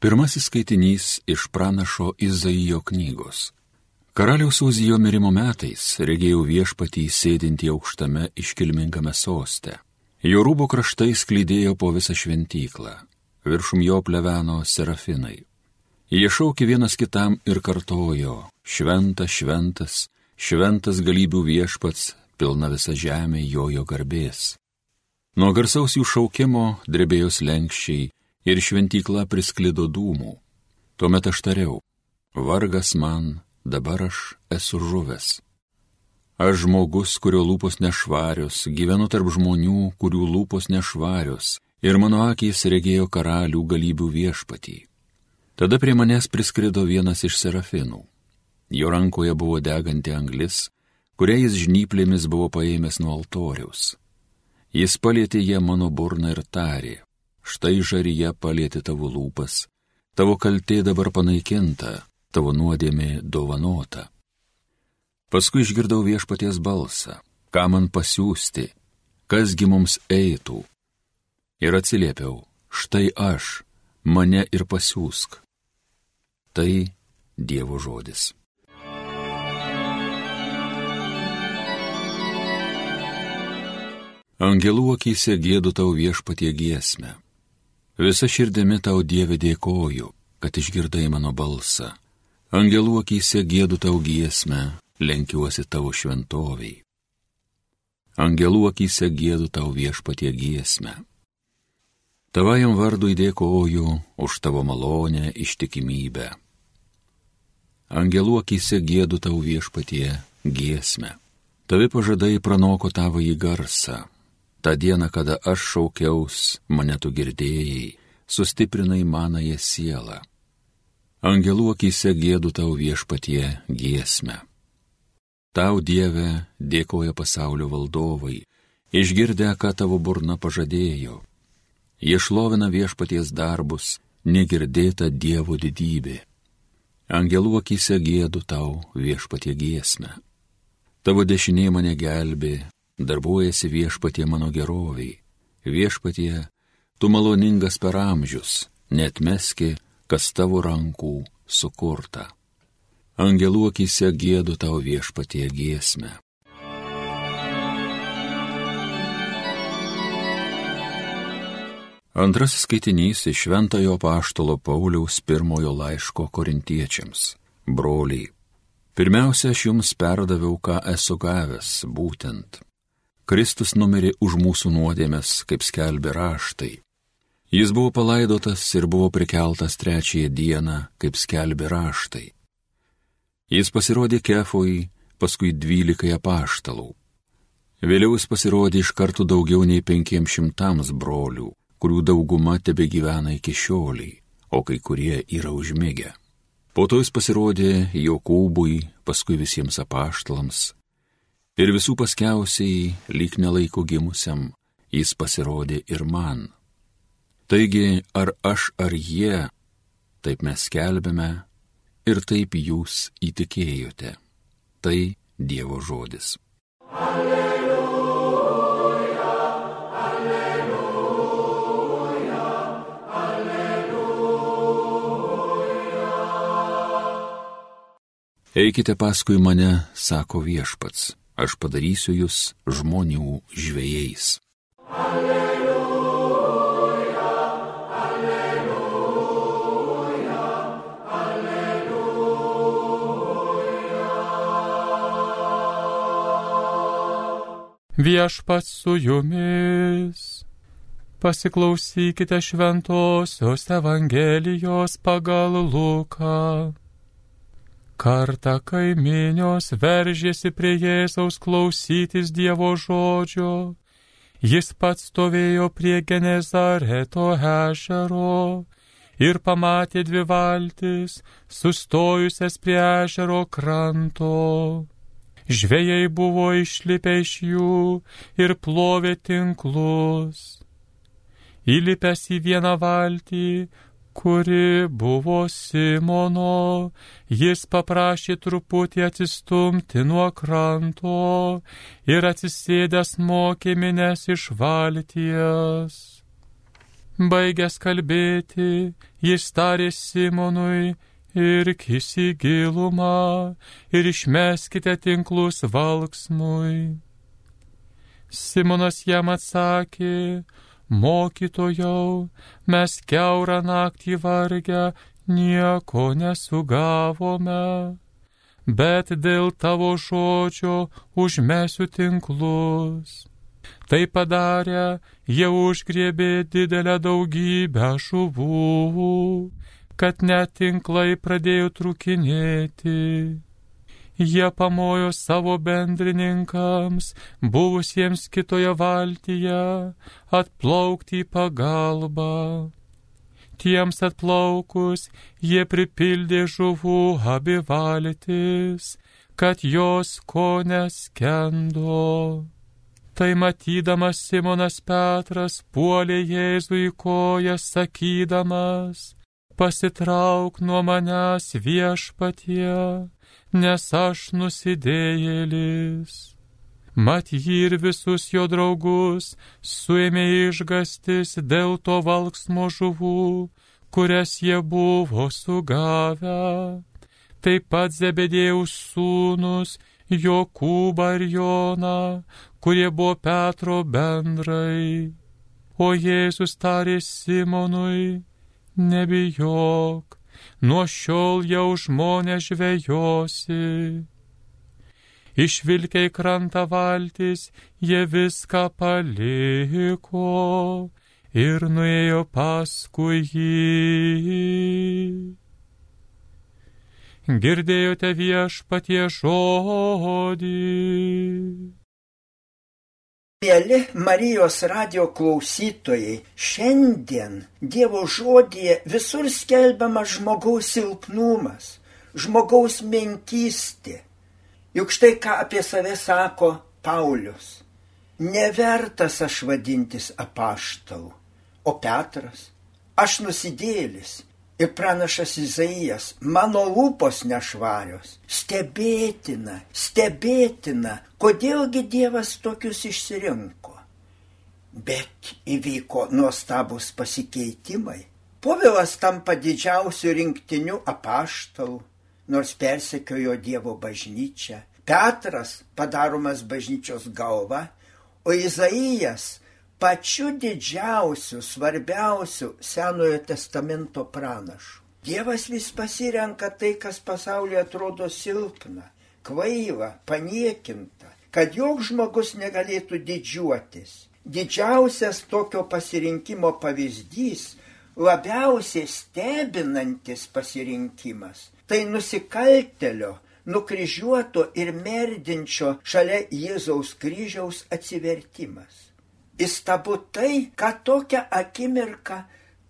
Pirmasis skaitinys iš pranašo Izaijo knygos. Karaliaus Uzijo mirimo metais regėjau viešpatį sėdintį aukštame iškilmingame soste. Jo rūbo kraštai sklydėjo po visą šventyklą, viršum jo pleveno serafinai. Jie šaukė vienas kitam ir kartojo - šventas, šventas, šventas galybių viešpats, pilna visa žemė jojo garbės. Nuo garsaus jų šaukimo drebėjo lenkščiai ir šventykla prisklido dūmų. Tuomet aš tariau, vargas man, dabar aš esu žuvęs. Aš žmogus, kurio lūpos nešvarios, gyvenu tarp žmonių, kurių lūpos nešvarios, ir mano akys regėjo karalių galybių viešpatį. Tada prie manęs priskrido vienas iš serafinų. Jo rankoje buvo deganti anglis, kurią jis žnyplėmis buvo paėmęs nuo altoriaus. Jis palėtė ją mano burną ir tarė, štai žaryje palėti tavo lūpas, tavo kaltė dabar panaikinta, tavo nuodėmė dovanota. Paskui išgirdau viešpaties balsą, ką man pasiūsti, kasgi mums eitų. Ir atsiliepiau, štai aš, mane ir pasiūsk. Tai Dievo žodis. Angelų akise gėdu tau viešpatie giesmę. Visa širdimi tau Dieve dėkoju, kad išgirdai mano balsą. Angelų akise gėdu tau giesmę, lenkiuosi tavo šventoviai. Angelų akise gėdu tau viešpatie giesmę. Tavajam vardui dėkoju už tavo malonę ištikimybę. Angelų akise gėdu tau viešpatie giesmę. Tavi pažadai pranoko tavo į garsą tą dieną, kada aš šaukiaus, mane tu girdėjai, sustiprinai manąją sielą. Angelų akise gėdu tau viešpatie giesmę. Tau Dieve dėkoja pasaulio valdovai, išgirdę, ką tavo burna pažadėjo. Jie šlovina viešpaties darbus, negirdėta Dievo didybė. Angelų akise gėdu tau viešpatie giesmę. Tavo dešinė mane gelbė, darbuojasi viešpatie mano geroviai. Viešpatie, tu maloningas per amžius, net meski, kas tavo rankų sukurta. Angelų akise gėdu tau viešpatie giesmę. Antrasis skaitinys iš Šventojo Paštalo Pauliaus pirmojo laiško korintiečiams. Broliai, pirmiausia, aš jums perdaviau, ką esu gavęs, būtent Kristus numirė už mūsų nuodėmės, kaip skelbė raštai. Jis buvo palaidotas ir buvo prikeltas trečiąją dieną, kaip skelbė raštai. Jis pasirodė kefoj, paskui dvylikai apaštalų. Vėliau jis pasirodė iš karto daugiau nei penkiems šimtams brolių, kurių dauguma tebe gyvena iki šioliai, o kai kurie yra užmėgę. Po to jis pasirodė Jokūbui, paskui visiems apaštalams, ir visų paskiausiai, lyg nelaiko gimusiam, jis pasirodė ir man. Taigi, ar aš ar jie, taip mes skelbėme ir taip jūs įtikėjote. Tai Dievo žodis. Alleluja, alleluja, alleluja. Eikite paskui mane, sako viešpats aš padarysiu jūs žmonių žvėjais. Alleluja, alleluja, alleluja. Viešpats su jumis. Pasiklausykite šventosios Evangelijos pagal Luką. Kartą kaiminios veržėsi prie Jėzaus klausytis Dievo žodžio. Jis pats stovėjo prie Genezareto ežero ir pamatė dvi valtis, sustojusias prie ežero kranto. Žvėjai buvo išlipę iš jų ir plovė tinklus. Įlipęs į vieną valtį, kuri buvo Simono, jis paprašė truputį atsistumti nuo kranto ir atsisėdęs mokė minės iš valties. Baigęs kalbėti, jis tarė Simonui, ir kisi gilumą, ir išmeskite tinklus valksmui. Simonas jam atsakė, mokytojau, mes keurą naktį vargę nieko nesugavome, bet dėl tavo žodžio užmesiu tinklus. Tai padarę, jie užgriebė didelę daugybę žuvų, kad net tinklai pradėjo trukinėti. Jie pamojo savo bendrininkams, buvusiems kitoje valtyje, atplaukti į pagalbą. Tiems atplaukus jie pripildė žuvų abi valtis, kad jos ko neskendo. Tai matydamas Simonas Petras puolė Jėzui koją sakydamas, pasitrauk nuo manęs viešpatie, nes aš nusidėjėlis. Mat jį ir visus jo draugus suėmė išgastis dėl to valksmo žuvų, kurias jie buvo sugavę. Taip pat Zebedėjaus sūnus Jokūbą ir Joną, kurie buvo Petro bendrai. O Jėzus tarė Simonui, nebijok, nuo šiol jau žmonės žvejosi. Išvilkiai krantą valtis, jie viską paliko ir nuėjo paskui jį girdėjote viešpatie žodį. Mėly Marijos radio klausytojai, šiandien Dievo žodėje visur skelbiamas žmogaus silpnumas, žmogaus menkystė. Juk štai ką apie save sako Paulius. Nevertas aš vadintis apaštalu, o Petras, aš nusidėlis, Ir pranašas Izaijas, mano lūpos nešvarios. Stebėtina, stebėtina, kodėlgi Dievas tokius išsirinko. Bet įvyko nuostabus pasikeitimai. Povilas tampa didžiausių rinktinių apaštalų, nors persekiojo Dievo bažnyčią. Petras padaromas bažnyčios galva, o Izaijas pačiu didžiausiu, svarbiausiu Senojo testamento pranašu. Dievas vis pasirenka tai, kas pasaulyje atrodo silpna, kvaila, paniekinta, kad joks žmogus negalėtų didžiuotis. Didžiausias tokio pasirinkimo pavyzdys, labiausiai stebinantis pasirinkimas, tai nusikaltelio, nukryžiuoto ir merdinčio šalia Jėzaus kryžiaus atsivertimas. Įstabu tai, kad tokią akimirką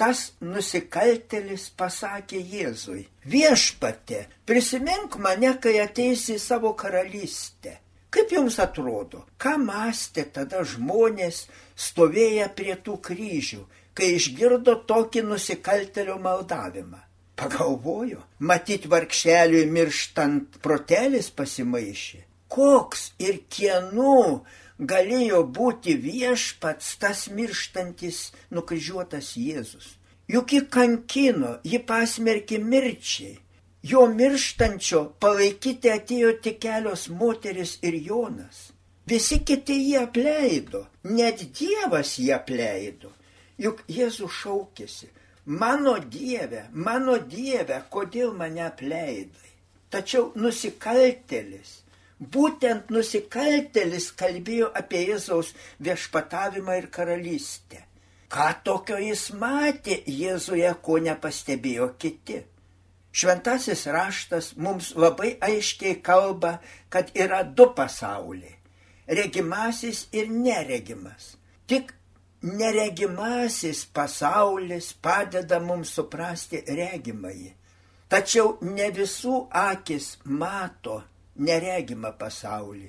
tas nusikaltelis pasakė Jėzui, viešpatė, prisimink mane, kai ateisi į savo karalystę. Kaip jums atrodo, ką mąstė tada žmonės stovėję prie tų kryžių, kai išgirdo tokį nusikaltelio maldavimą? Pagalvojo, matyt vargšeliui mirštant protelis pasimaišė. Koks ir kienų galėjo būti viešpats tas mirštantis nukryžiuotas Jėzus. Juk jį kankino, jį pasmerkė mirčiai. Jo mirštančio palaikyti atėjo tik kelios moteris ir Jonas. Visi kiti jį apleido, net Dievas jį apleido. Juk Jėzus šaukėsi, mano Dieve, mano Dieve, kodėl mane apleidai? Tačiau nusikaltelis Būtent nusikaltelis kalbėjo apie Jėzaus viešpatavimą ir karalystę. Ką tokio jis matė Jėzuje, ko nepastebėjo kiti. Šventasis raštas mums labai aiškiai kalba, kad yra du pasauliai - regimasis ir neregimas. Tik neregimasis pasaulis padeda mums suprasti regimąjį. Tačiau ne visų akis mato neregimą pasaulį.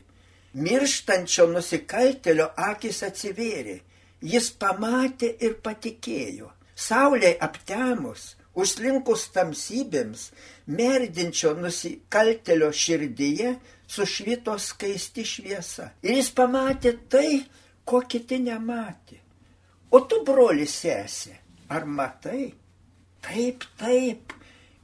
Mirštančio nusikaltelio akis atsivėrė, jis pamatė ir patikėjo. Saulė aptemus, užslinkus tamsybėms, merdinčio nusikaltelio širdyje sušvito skaisti šviesa. Ir jis pamatė tai, ko kiti nematė. O tu, broli sesė, Ar matai? Taip, taip,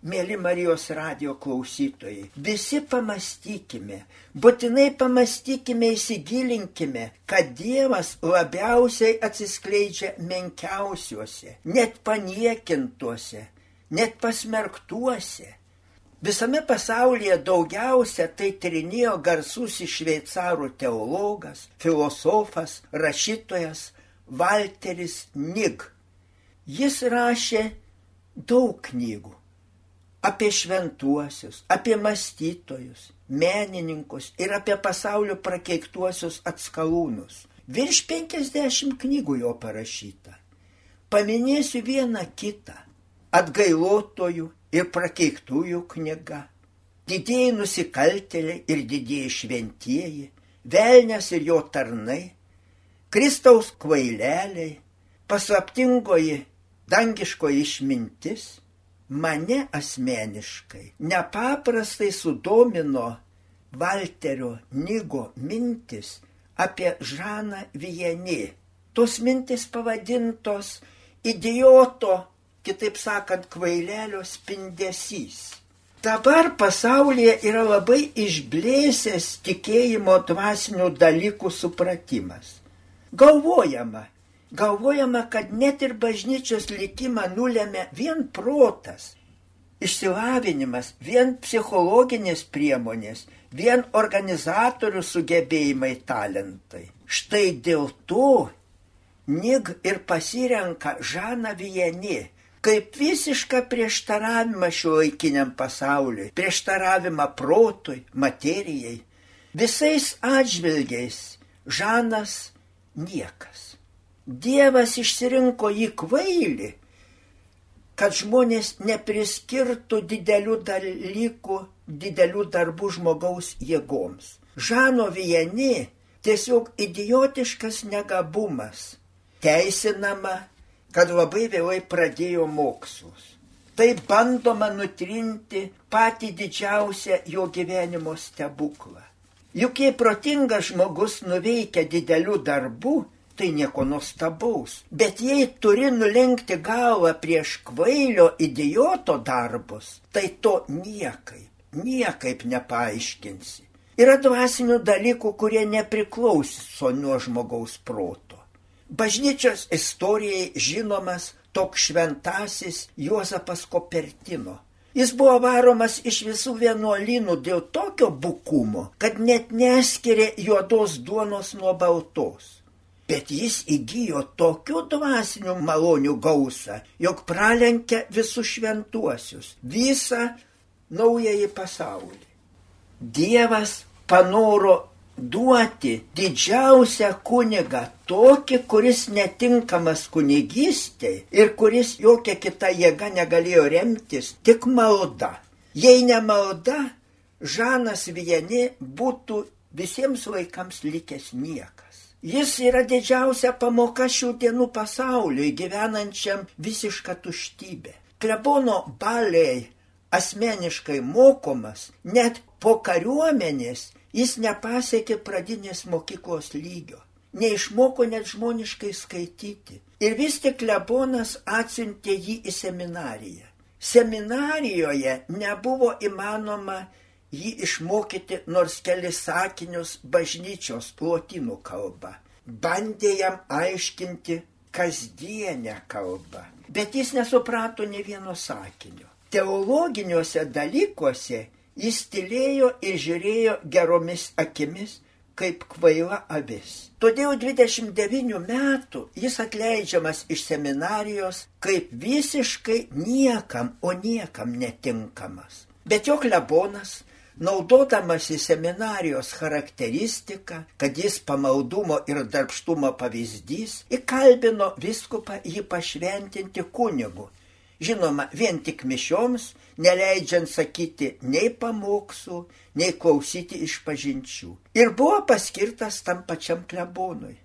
mėly Marijos radio klausytojai, visi pamastykime, būtinai pamastykime, įsigilinkime, kad Dievas labiausiai atsiskleidžia menkiausiuose, net paniekintuose, net pasmerktuose. Visame pasaulyje daugiausia tai tyrinėjo garsusis šveicarų teologas, filosofas, rašytojas Walteris Nig. Jis rašė daug knygų apie šventuosius, apie mąstytojus, menininkus ir apie pasaulio prakeiktuosius atskalūnus. Virš 50 knygų jo parašyta. Paminėsiu vieną kitą - atgailotojų ir prakeiktųjų knyga. Didieji nusikaltėliai ir didieji šventieji, velnės ir jo tarnai, Kristaus kvaileliai, paslaptingoji dangiškoji išmintis mane asmeniškai nepaprastai sudomino Valterio Nygo mintis apie Žaną Vieni. Tos mintis pavadintos idioto, kitaip sakant, kvailelio spindesys. Dabar pasaulyje yra labai išblėsęs tikėjimo dvasinių dalykų supratimas. Galvojama, Galvojama, kad net ir bažnyčios likimą nulėmė vien protas, išsilavinimas, vien psichologinės priemonės, vien organizatorių sugebėjimai talentai. Štai dėl to Nig ir pasirenka Žaną Vieni kaip visišką prieštaravimą šio laikiniam pasauliui, prieštaravimą protui, materijai. Visais atžvilgiais Žanas niekas. Dievas išsirinko jį kvailį, kad žmonės nepriskirtų didelių dalykų, didelių darbų žmogaus jėgoms. Žano vieni tiesiog idiotiškas negabumas, teisinama, kad labai vėlai pradėjo mokslus. Tai bandoma nutrinti patį didžiausią jo gyvenimo stebuklą. Juk jei protingas žmogus nuveikia didelių darbų, tai nieko nuostabaus. Bet jei turi nulenkti galvą prieš kvailio idioto darbus, tai to niekaip, niekaip nepaaiškinsi. Yra dvasinių dalykų, kurie nepriklauso nuo žmogaus proto. Bažnyčios istorijai žinomas toks šventasis Juozapas Kopertino. Jis buvo varomas iš visų vienuolynų dėl tokio bukumo, kad net neskiria juodos duonos nuo baltos bet jis įgyjo tokių dvasinių malonių gausą, jog pralenkė visus šventuosius, visą naująjį pasaulį. Dievas panoro duoti didžiausią kunigą, tokį, kuris netinkamas kunigystėje ir kuris jokia kita jėga negalėjo remtis, tik malda. Jei ne malda, Žanas Vieni būtų visiems laikams likęs niekas. Jis yra didžiausia pamoka šių dienų pasauliui gyvenančiam visišką tuštybę. Klebono baliai asmeniškai mokomas, net po kariuomenės jis nepasiekė pradinės mokyklos lygio. Neišmoko net žmoniškai skaityti. Ir vis tik klebonas atsiuntė jį į seminariją. Seminarijoje nebuvo įmanoma jį išmokyti nors kelis sakinius bažnyčios lotynų kalba. Bandė jam aiškinti kasdienę kalbą, bet jis nesuprato ne vieno sakinio. Teologiniuose dalykuose jis tylėjo ir žiūrėjo geromis akimis, kaip kvaila avis. Todėl 29 metų jis atleidžiamas iš seminarijos kaip visiškai niekam, o niekam netinkamas. Bet jo klebonas naudodamasi seminarijos charakteristiką, kad jis pamaldumo ir darbštumo pavyzdys, įkalbino viskupą jį pašventinti kunigu. Žinoma, vien tik mišioms, neleidžiant sakyti nei pamokslų, nei klausyti iš pažinčių. Ir buvo paskirtas tam pačiam klebonui.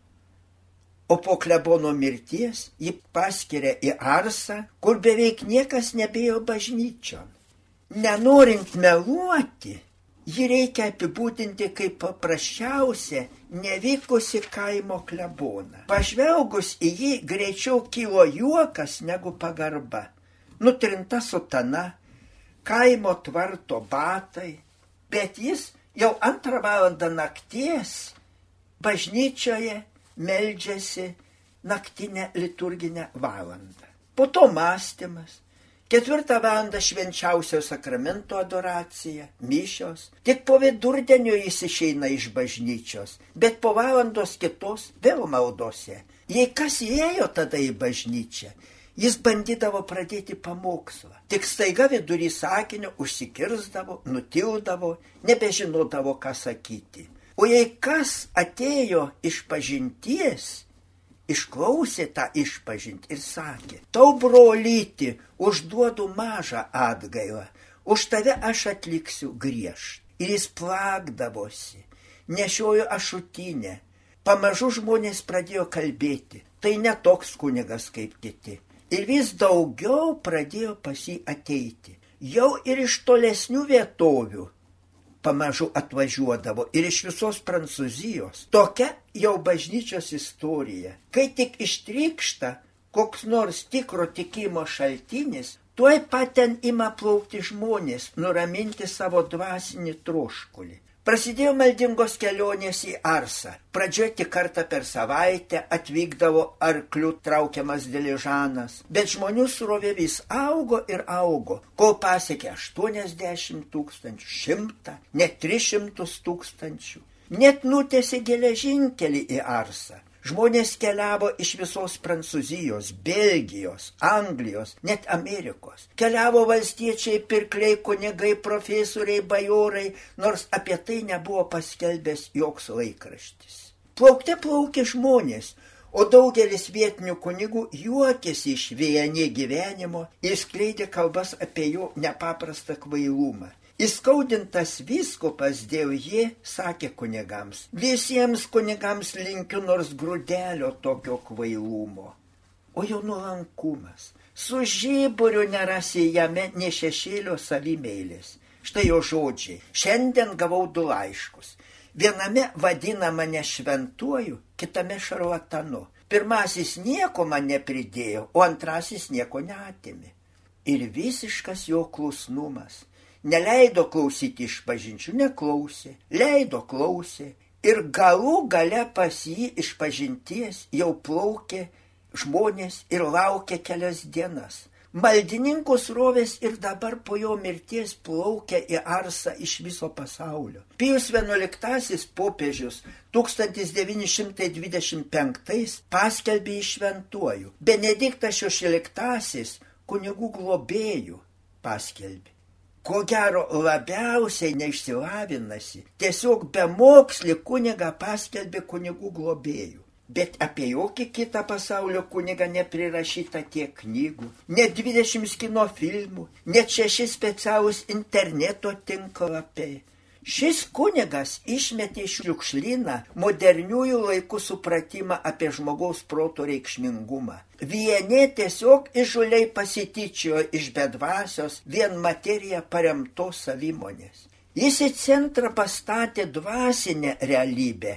O po klebono mirties jį paskiria į Arsą, kur beveik niekas nebėjo bažnyčion. Nenorint meluoti, jį reikia apibūdinti kaip paprasčiausią nevykusi kaimo kleboną. Pažvelgus į jį greičiau kilo juokas negu pagarba. Nutrinta sutana, kaimo tvarto batai, bet jis jau antrą valandą nakties bažnyčioje meldžiasi naktinę liturginę valandą. Po to mąstymas, Ketvirtą valandą švenčiausio sakramento adoracija, mišios. Tik po vidurdienio jis išeina iš bažnyčios, bet po valandos kitos vėl maldose. Jei kas įėjo tada į bažnyčią, jis bandydavo pradėti pamokslą. Tik staiga vidury sakinio užsikirzdavo, nutildavo, nebežinodavo, ką sakyti. O jei kas atėjo iš pažinties, išklausė tą išpažinti ir sakė, tau brolyti, užduodu mažą atgailą, už tave aš atliksiu griežt. Ir jis plakdavosi, nešiojo ašutinę. Pamažu žmonės pradėjo kalbėti, tai ne toks kunigas kaip kiti. Ir vis daugiau pradėjo pas jį ateiti. Jau ir iš tolesnių vietovių pamažu atvažiuodavo ir iš visos Prancūzijos. Tokia jau bažnyčios istorija. Kai tik ištrykšta koks nors tikro tikimo šaltinis, tuoj pat ten ima plaukti žmonės, nuraminti savo dvasinį troškulį. Prasidėjo maldingos kelionės į Arsą. Pradžioje tik kartą per savaitę atvykdavo arklių traukiamas diližanas, bet žmonių surovė vis augo ir augo, kol pasiekė 80 tūkstančių, 100, net 300 tūkstančių. Net nutėsi geležinkelį į Arsą. Žmonės keliavo iš visos Prancūzijos, Belgijos, Anglijos, net Amerikos. Keliavo valstiečiai, pirkliai, kunigai, profesoriai, bajorai, nors apie tai nebuvo paskelbęs joks laikraštis. Plaukte plaukė žmonės, o daugelis vietinių kunigų juokėsi iš vėjanė gyvenimo ir skleidė kalbas apie jo nepaprastą kvailumą. Įskaudintas viskupas dėl jį sakė kunigams, visiems kunigams linkiu nors grūdelio tokio kvailumo. O jo nuolankumas, su žyburiu nerasi jame ne šešėlio savimėlės. Štai jo žodžiai. Šiandien gavau du laiškus. Viename vadina mane šventuoju, kitame šarlatanu. Pirmasis nieko man nepridėjo, o antrasis nieko neatėmė. Ir visiškas jo klusnumas neleido klausyti iš pažinčių, neklausė, leido klausė ir galų gale pas jį iš pažinties jau plaukė žmonės ir laukė kelias dienas. Maldininkų srovės ir dabar po jo mirties plaukia į Arsą iš viso pasaulio. Pijus XI popiežius 1925 paskelbė išventuoju. Benediktas XVI kunigų globėjų paskelbė ko gero labiausiai neišsilavinasi, tiesiog be mokslį kunigą paskelbė kunigų globėjų. Bet apie jokį kitą pasaulio kunigą neprirašyta tiek knygų, net 20 kino filmų, net šeši specialūs interneto tinklapiai. Šis kunigas išmetė iš šiukšlyną moderniųjų laikų supratimą apie žmogaus proto reikšmingumą. Vieni tiesiog išžuliai pasityčiojo iš bedvasios vien materiją paremtos savimonės. Jis į centrą pastatė dvasinę realybę,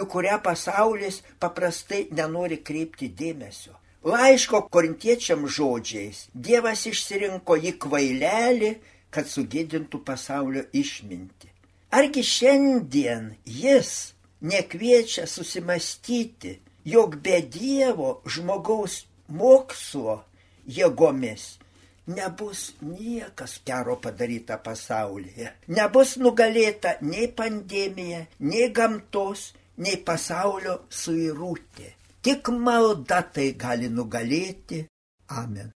į kurią pasaulis paprastai nenori kreipti dėmesio. Laiško korintiečiam žodžiais Dievas išsirinko jį kvailelį, kad sugėdintų pasaulio išminti. Argi šiandien jis nekviečia susimastyti, jog be Dievo žmogaus mokslo jėgomis nebus niekas gero padaryta pasaulyje. Nebus nugalėta nei pandemija, nei gamtos, nei pasaulio suirūtė. Tik malda tai gali nugalėti. Amen.